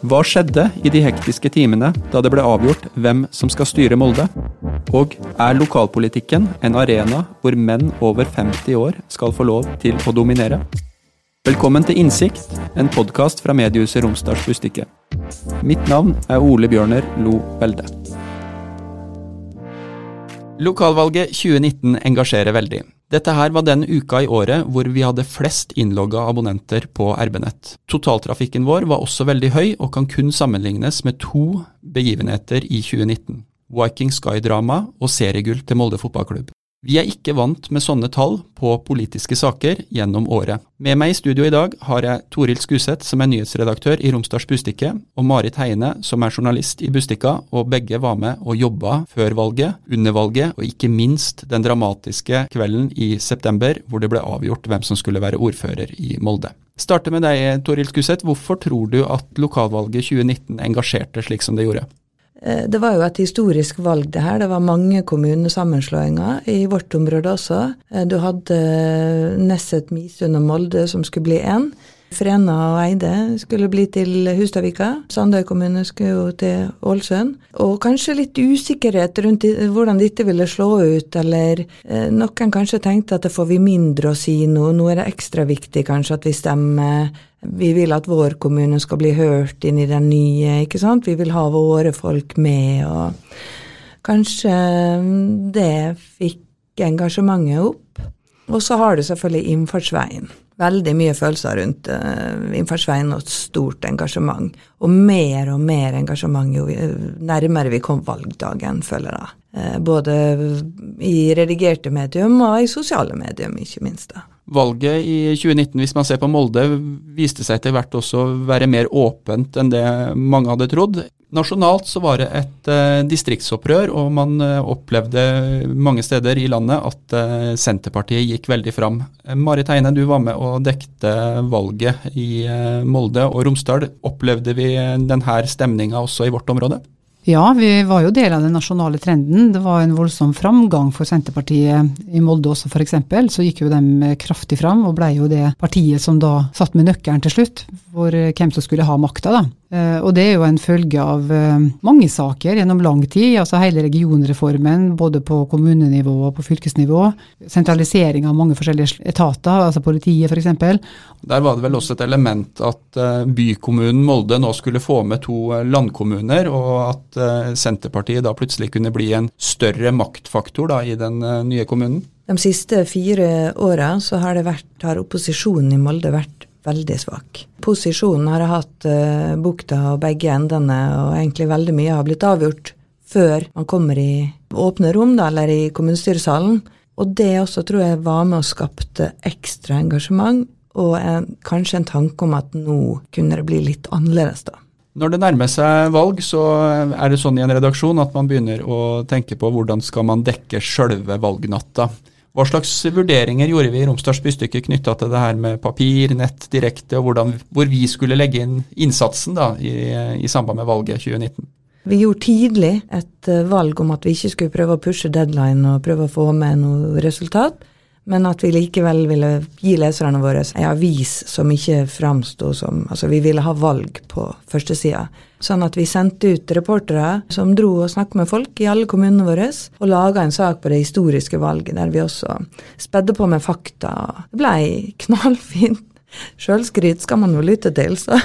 Hva skjedde i de hektiske timene da det ble avgjort hvem som skal styre Molde? Og er lokalpolitikken en arena hvor menn over 50 år skal få lov til å dominere? Velkommen til Innsikt, en podkast fra mediehuset Romsdals Bustikke. Mitt navn er Ole Bjørner Lo Velde. Lokalvalget 2019 engasjerer veldig. Dette her var den uka i året hvor vi hadde flest innlogga abonnenter på RB-nett. Totaltrafikken vår var også veldig høy, og kan kun sammenlignes med to begivenheter i 2019. Viking Sky-drama og seriegull til Molde fotballklubb. Vi er ikke vant med sånne tall på politiske saker gjennom året. Med meg i studio i dag har jeg Toril Skuseth, som er nyhetsredaktør i Romsdals Bustikke, og Marit Heine, som er journalist i Bustikka, og begge var med og jobba før valget, under valget, og ikke minst den dramatiske kvelden i september, hvor det ble avgjort hvem som skulle være ordfører i Molde. Starte med deg, Toril Skuseth. Hvorfor tror du at lokalvalget 2019 engasjerte slik som det gjorde? Eh, det var jo et historisk valg, det her. Det var mange kommunesammenslåinger i vårt område også. Eh, du hadde Nesset, Misund og Molde som skulle bli én. Frena og Eide skulle bli til Hustadvika. Sandøy kommune skulle jo til Ålesund. Og kanskje litt usikkerhet rundt hvordan dette ville slå ut, eller eh, noen kanskje tenkte at det får vi mindre å si nå. Nå er det ekstra viktig kanskje at vi stemmer vi vil at vår kommune skal bli hørt inn i den nye, ikke sant. Vi vil ha våre folk med, og kanskje det fikk engasjementet opp. Og så har du selvfølgelig innfartsveien. Veldig mye følelser rundt uh, innfartsveien og et stort engasjement. Og mer og mer engasjement jo nærmere vi kom valgdagen, føler jeg. Uh, både i redigerte medium og i sosiale medium, ikke minst. da. Valget i 2019, hvis man ser på Molde, viste seg etter hvert også å være mer åpent enn det mange hadde trodd. Nasjonalt så var det et eh, distriktsopprør, og man eh, opplevde mange steder i landet at eh, Senterpartiet gikk veldig fram. Marit Heine, du var med og dekte valget i eh, Molde og Romsdal. Opplevde vi denne stemninga også i vårt område? Ja, vi var jo del av den nasjonale trenden. Det var en voldsom framgang for Senterpartiet i Molde også f.eks. Så gikk jo de kraftig fram, og ble jo det partiet som da satt med nøkkelen til slutt, for hvem som skulle ha makta, da. Eh, og det er jo en følge av eh, mange saker gjennom lang tid. altså Hele regionreformen, både på kommunenivå og på fylkesnivå. Sentralisering av mange forskjellige etater, altså politiet f.eks. Der var det vel også et element at eh, bykommunen Molde nå skulle få med to landkommuner, og at Senterpartiet da plutselig kunne bli en større maktfaktor da i den nye kommunen? De siste fire åra så har, det vært, har opposisjonen i Molde vært veldig svak. Posisjonen har jeg hatt uh, bukta og begge endene, og egentlig veldig mye har blitt avgjort før man kommer i åpne rom, da, eller i kommunestyresalen. Og det også tror jeg var med og skapte ekstra engasjement, og en, kanskje en tanke om at nå kunne det bli litt annerledes, da. Når det nærmer seg valg, så er det sånn i en redaksjon at man begynner å tenke på hvordan skal man dekke sjølve valgnatta. Hva slags vurderinger gjorde vi i Romsdals Bystykke knytta til det her med papir, nett, direkte, og hvordan, hvor vi skulle legge inn innsatsen da, i, i samband med valget 2019? Vi gjorde tidlig et eh, valg om at vi ikke skulle prøve å pushe deadline og prøve å få med noe resultat men at vi likevel ville gi leserne våre ei avis som ikke framsto som Altså, vi ville ha valg på førstesida. Sånn at vi sendte ut reportere som dro og snakket med folk i alle kommunene våre, og laga en sak på det historiske valget, der vi også spedde på med fakta. Det blei knallfint. Sjølskryt skal man jo lytte til, så.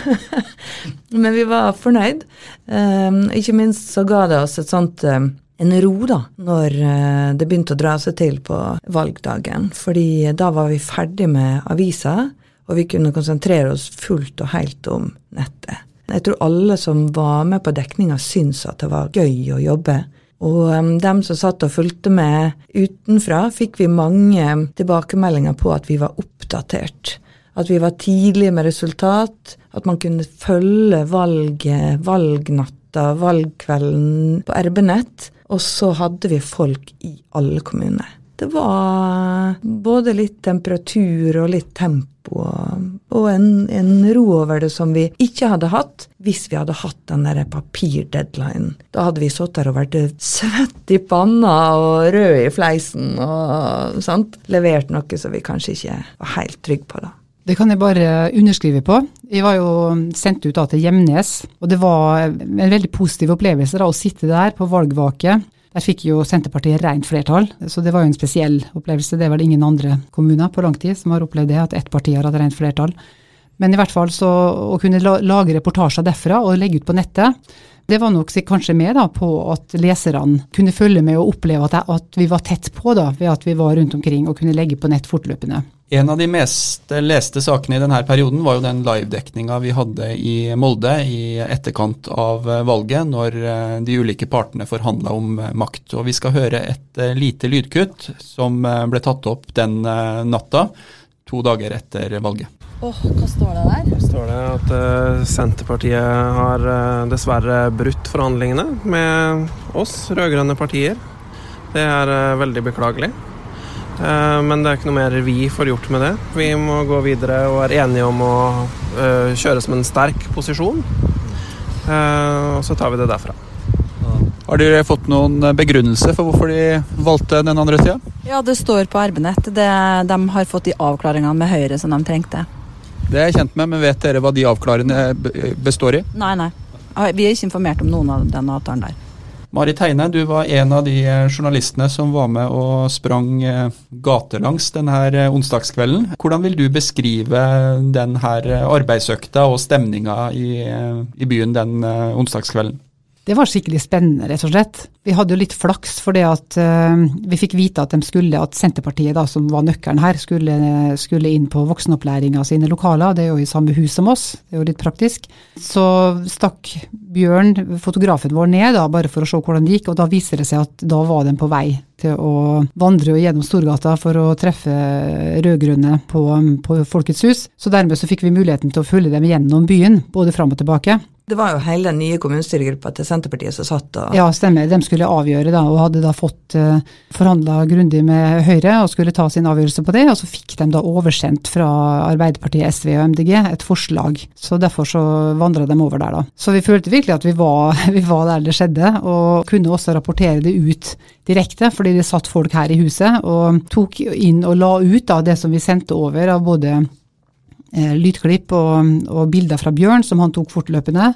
Men vi var fornøyd. Um, ikke minst så ga det oss et sånt um, en ro da, når eh, det begynte å dra seg til på valgdagen. Fordi da var vi ferdig med avisa, og vi kunne konsentrere oss fullt og helt om nettet. Jeg tror alle som var med på dekninga, syntes at det var gøy å jobbe. Og um, dem som satt og fulgte med utenfra, fikk vi mange tilbakemeldinger på at vi var oppdatert. At vi var tidlige med resultat, at man kunne følge valget, valgnatta, valgkvelden på RB-nett. Og så hadde vi folk i alle kommuner. Det var både litt temperatur og litt tempo og en, en, ro over det som vi ikke hadde hatt hvis vi hadde hatt den der papirdeadlinen. Da hadde vi sittet der og vært svett i panna og rød i fleisen og sant? levert noe som vi kanskje ikke var helt trygge på. da. Det kan jeg bare underskrive på. Jeg var jo sendt ut da til Gjemnes, og det var en veldig positiv opplevelse da, å sitte der på valgvake. Der fikk jo Senterpartiet rent flertall, så det var jo en spesiell opplevelse. Det er vel ingen andre kommuner på lang tid som har opplevd det, at ett parti har hatt rent flertall. Men i hvert fall så å kunne lage reportasjer derfra og legge ut på nettet, det var nok kanskje med da, på at leserne kunne følge med og oppleve at, at, vi var tett på da, ved at vi var rundt omkring og kunne legge på nett fortløpende. En av de mest leste sakene i denne perioden var jo den livedekninga vi hadde i Molde i etterkant av valget, når eh, de ulike partene forhandla om makt. Og Vi skal høre et eh, lite lydkutt som eh, ble tatt opp den natta, to dager etter valget. Oh, hva står det der? Det står det at Senterpartiet har dessverre brutt forhandlingene med oss rød-grønne partier. Det er veldig beklagelig. Men det er ikke noe mer vi får gjort med det. Vi må gå videre og er enige om å kjøre som en sterk posisjon. og så tar vi det derfra. Har dere fått noen begrunnelse for hvorfor de valgte den andre sida? Ja, det står på RB-nett. De har fått de avklaringene med Høyre som de trengte. Det er jeg kjent med, men vet dere hva de avklaringene består i? Nei, nei. Vi er ikke informert om noen av den avtalen der. Marit Heine, du var en av de eh, journalistene som var med og sprang eh, gatelangs denne eh, onsdagskvelden. Hvordan vil du beskrive denne arbeidsøkta og stemninga i, i byen den onsdagskvelden? Det var skikkelig spennende, rett og slett. Vi hadde jo litt flaks fordi at uh, vi fikk vite at skulle, at Senterpartiet, da, som var nøkkelen her, skulle, skulle inn på voksenopplæringa sine lokaler. Det er jo i samme hus som oss, det er jo litt praktisk. Så stakk Bjørn, fotografen vår, ned da, bare for å se hvordan det gikk, og da viser det seg at da var de på vei til å vandre gjennom Storgata for å treffe rød-grønne på, på Folkets hus. Så dermed så fikk vi muligheten til å følge dem gjennom byen, både fram og tilbake. Det var jo hele den nye kommunestyregruppa til Senterpartiet som satt og Ja, stemmer. De skulle avgjøre, da, og hadde da fått uh, eh, forhandla grundig med Høyre og skulle ta sin avgjørelse på det. Og så fikk de da oversendt fra Arbeiderpartiet, SV og MDG et forslag. Så derfor så vandra de over der, da. Så vi følte virkelig at vi var, vi var der det skjedde, og kunne også rapportere det ut direkte, fordi det satt folk her i huset og tok inn og la ut da det som vi sendte over av både Eh, lydklipp og, og, bilder fra Bjørn som han tok fortløpende.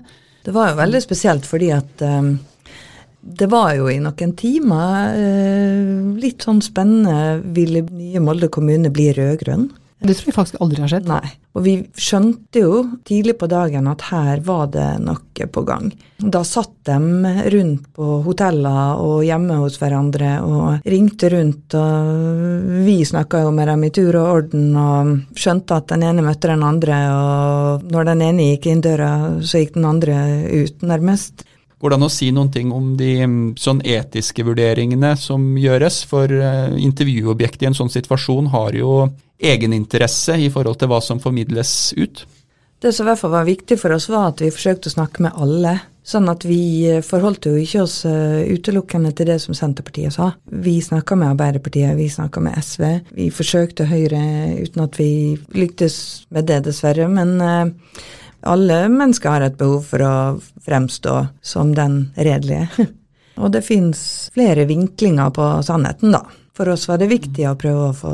Det var jo veldig spesielt fordi at eh, det var jo i noen timer eh, litt sånn spennende Ville nye Molde kommune bli rød-grønn? Det tror jeg faktisk aldri har skjedd. Nei. Og vi skjønte jo tidlig på dagen at her var det noe på gang. Da satt de rundt på hoteller og hjemme hos hverandre og ringte rundt, og vi snakka jo med dem i tur og orden og skjønte at den ene møtte den andre, og når den ene gikk inn døra, så gikk den andre ut, nærmest. Går det an å si noen ting om de sånn etiske vurderingene som gjøres? For uh, intervjuobjektet i en sånn situasjon har jo egeninteresse i forhold til hva som formidles ut. Det som i hvert fall var viktig for oss, var at vi forsøkte å snakke med alle. Sånn at vi eh, forholdt jo ikke oss uh, utelukkende til det som Senterpartiet sa. Vi snakka med Arbeiderpartiet, vi snakka med SV. Vi forsøkte Høyre uten at vi lyktes med det, dessverre. Men uh, alle mennesker har et behov for å fremstå som den redelige. Og det fins flere vinklinger på sannheten, da. For oss var det viktig å prøve å få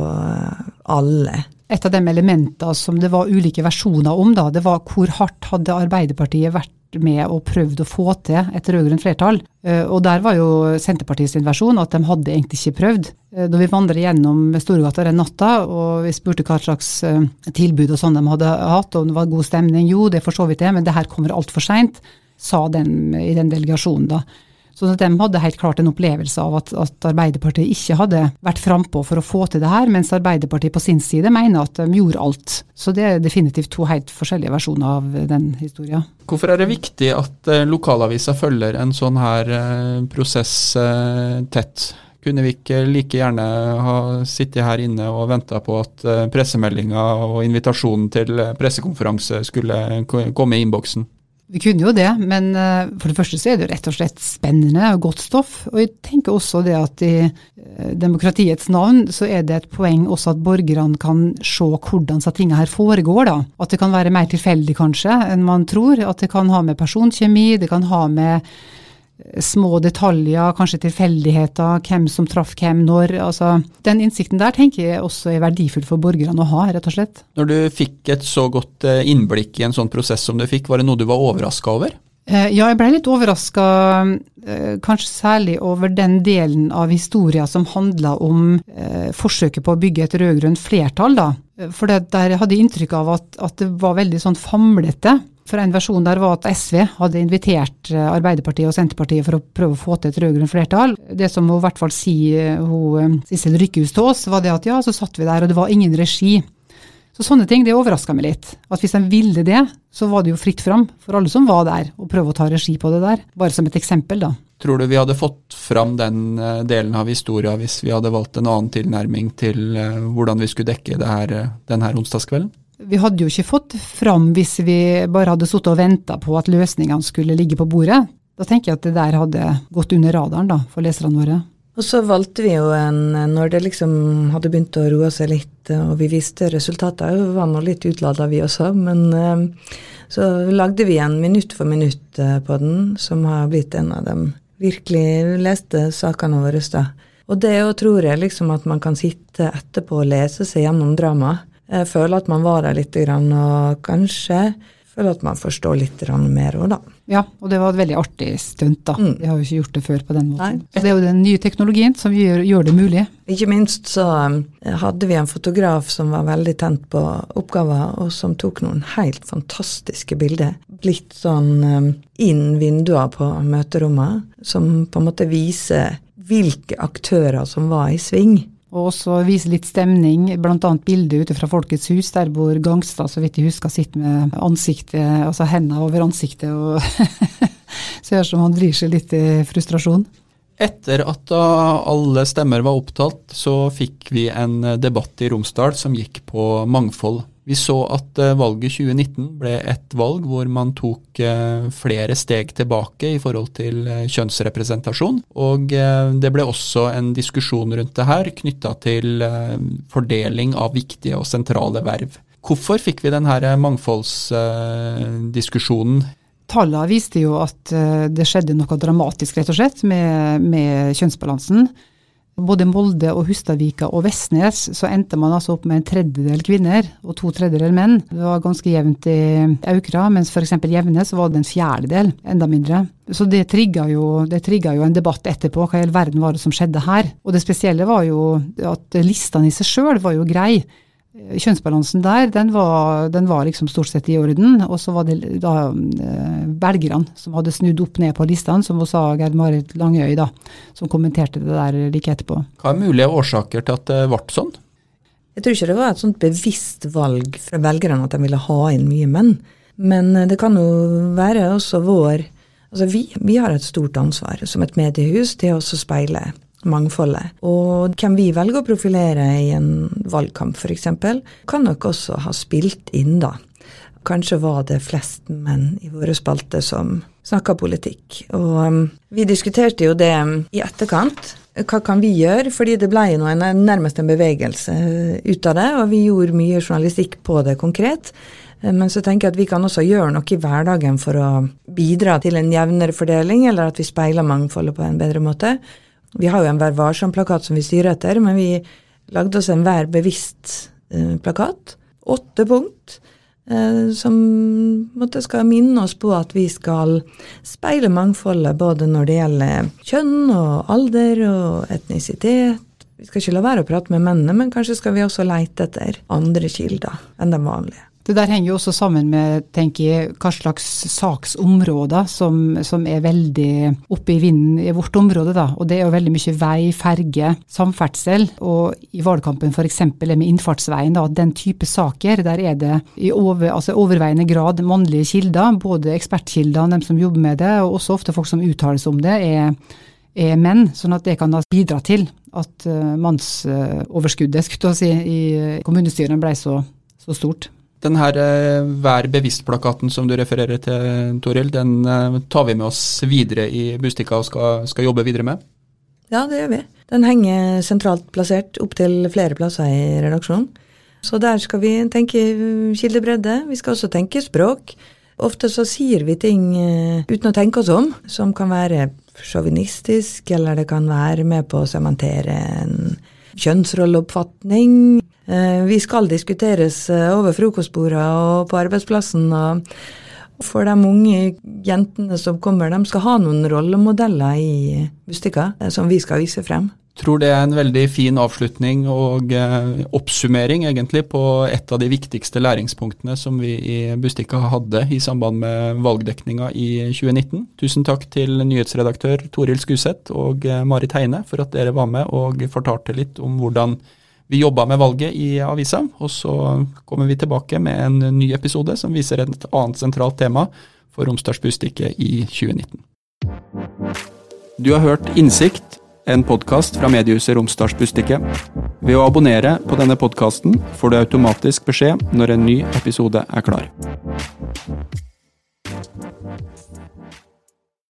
alle. Et av de elementene som det var ulike versjoner om, da, det var hvor hardt hadde Arbeiderpartiet vært med og prøvd å få til et rød-grønt flertall. Eh, og der var jo Senterpartiets versjon at de hadde egentlig ikke prøvd. Da eh, vi vandret gjennom Storgata den natta og vi spurte hva slags eh, tilbud og sånn de hadde hatt, og om det var god stemning, jo det er for så vidt det, men det her kommer altfor seint, sa den i den delegasjonen da. Så de hadde helt klart en opplevelse av at, at Arbeiderpartiet ikke hadde vært frampå for å få til det her, mens Arbeiderpartiet på sin side mener at de gjorde alt. Så det er definitivt to helt forskjellige versjoner av den historien. Hvorfor er det viktig at eh, lokalavisa følger en sånn her eh, prosess eh, tett? Kunne vi ikke like gjerne ha sittet her inne og venta på at pressemeldinga og invitasjonen til pressekonferanse skulle komme i innboksen? Vi kunne jo det, men eh, for det første så er det jo rett og slett spennende og godt stoff. Og jeg tenker også det at i eh, demokratiets navn så er det et poeng også at borgerne kan se hvordan disse tingene her foregår. da. At det kan være mer tilfeldig kanskje enn man tror. At det kan ha med personkjemi, det kan ha med små detaljer, kanskje tilfeldigheter, hvem som traff hvem når. altså Den innsikten der tenker jeg også er verdifull for borgerne å ha, rett og slett. Når du fikk et så godt eh, innblikk i en sånn prosess som du fikk, var det noe du var overraska over? Eh, ja, jeg ble litt overraska, eh, kanskje særlig over den delen av historia som handla om forsøket på å bygge et rød-grønt flertall. da. For der hadde jeg inntrykk av at, at det var veldig sånn famlete. For En versjon der var at SV hadde invitert eh, Arbeiderpartiet og Senterpartiet for å prøve å få til et rød-grønt flertall. Det som hun i hvert fall sier eh, hun, eh, Sissel Rykkehus til oss, var det at ja, så satt vi der og det var ingen regi. Så sånne ting det overraska meg litt. At hvis de ville det, så var det jo fritt fram for alle som var der, å prøve å ta regi på det der. Bare som et eksempel, da. Tror du vi hadde fått fram den delen av historia hvis vi hadde valgt en annen tilnærming til hvordan vi skulle dekke denne onsdagskvelden? Vi hadde jo ikke fått fram hvis vi bare hadde sittet og venta på at løsningene skulle ligge på bordet. Da tenker jeg at det der hadde gått under radaren da, for leserne våre. Og så valgte vi jo en, når det liksom hadde begynt å roe seg litt, og vi visste resultatet, vi var nå litt utlada vi også, men eh, så lagde vi en minutt for minutt eh, på den, som har blitt en av de virkelig leste sakene våre. da. Og det òg tror jeg liksom at man kan sitte etterpå og lese seg gjennom dramaet. Jeg føler at man var der litt, og kanskje føler at man forstår litt mer òg, da. Ja, og det var et veldig artig stunt, da. Mm. Vi har jo ikke gjort det før på den måten. Nei. Så det er jo den nye teknologien som gjør, gjør, det mulig. Ikke minst så eh, hadde vi en fotograf som var veldig tent på oppgaven, og som tok noen helt fantastiske bilder. Litt sånn eh, inn vinduer på møterommet, som på en måte viser hvilke aktører som var i sving. Og også vise litt stemning, bl.a. bilde ute fra Folkets hus, der hvor Gangstad, så vidt jeg husker, sitter med ansiktet, altså hendene over ansiktet og ser som han vrir seg litt i frustrasjon. Etter at alle stemmer var opptalt, så fikk vi en debatt i Romsdal som gikk på mangfold. Vi så at eh, valget 2019 ble et valg hvor man tok eh, flere steg tilbake i forhold til eh, kjønnsrepresentasjon. Og det ble også en diskusjon rundt det her knytta til fordeling av viktige og sentrale verv. Hvorfor fikk vi denne mangfoldsdiskusjonen? Tallene viste jo at det skjedde noe dramatisk, rett og slett, med, med kjønnsbalansen. Både Molde og Hustadvika og Vestnes så endte man altså opp med en tredjedel kvinner og to tredjedeler menn. Det var ganske jevnt i Aukra, mens f.eks. Jevne så var det en fjerdedel, enda mindre. Så det trigga jo, jo, en debatt etterpå, hva i all verden var det som skjedde her? Og det spesielle var jo at listene i seg sjøl var jo grei. Kjønnsbalansen der, den var, den var, liksom stort sett i orden. Og så var det da eh, velgerne som hadde snudd opp ned på listene, som hun sa Gerd Marit Langøy, da, som kommenterte det der like etterpå. Hva er mulige årsaker til at det ble sånn? Jeg tror ikke det var et sånt bevisst valg fra velgerne at de ville ha inn mye menn. Men eh, det kan jo være også vår Altså vi, vi har et stort ansvar som et mediehus til å speile mangfoldet. Og hvem vi velger å profilere i en valgkamp f.eks., kan nok også ha spilt inn, da. Kanskje var det flest menn i våre spalter som snakka politikk. Og um, vi diskuterte jo det i etterkant. Hva kan vi gjøre? Fordi det ble jo nærmest en bevegelse ut av det, og vi gjorde mye journalistikk på det konkret. Men så tenker jeg at vi kan også gjøre noe i hverdagen for å bidra til en jevnere fordeling, eller at vi speiler mangfoldet på en bedre måte. Vi har jo en Vær varsom-plakat som vi styrer etter, men vi lagde oss en Vær bevisst-plakat. Åtte punkt. Eh, som måtte skal minne oss på at vi skal speile mangfoldet både når det gjelder kjønn og alder og etnisitet. Vi skal ikke la være å prate med mennene, men kanskje skal vi også leite etter andre kilder enn de vanlige. Det der henger jo også sammen med tenker hva slags saksområder som, som er veldig oppe i vinden i vårt område. da, og Det er jo veldig mye vei, ferge, samferdsel. Og i valgkampen f.eks. med innfartsveien, da, den type saker, der er det i over, altså overveiende grad mannlige kilder. Både ekspertkilder, dem som jobber med det, og også ofte folk som uttaler seg om det. er er menn, sånn at det kan da bidra til at uh, mannsoverskuddet si, i kommunestyrene ble så, så stort. Den her eh, Vær bevisst-plakaten som du refererer til, Toril, den eh, tar vi med oss videre i Bustika og skal, skal, jobbe videre med? Ja, det gjør vi. Den henger sentralt plassert opptil flere plasser i redaksjonen. Så der skal vi tenke kildebredde. Vi skal også tenke språk. Ofte så sier vi ting eh, uten å tenke oss om, som kan være sjåvinistisk, eller det kan være med på å sementere en kjønnsrolleoppfatning. Eh, vi skal diskuteres eh, over frokostbordet og på arbeidsplassen. og for de unge jentene som kommer, de skal ha noen rollemodeller i Bustika eh, som vi skal vise frem. Tror det er en veldig fin avslutning og oppsummering egentlig på et av de viktigste læringspunktene som vi i Bustika hadde i samband med valgdekninga i 2019. Tusen takk til nyhetsredaktør Toril Skuseth og Marit Heine for at dere var med og fortalte litt om hvordan vi jobba med valget i avisa, og så kommer vi tilbake med en ny episode som viser et annet sentralt tema for Romsdalsbustikket i 2019. Du har hørt Innsikt, en podkast fra mediehuset Romsdalsbustikket. Ved å abonnere på denne podkasten får du automatisk beskjed når en ny episode er klar.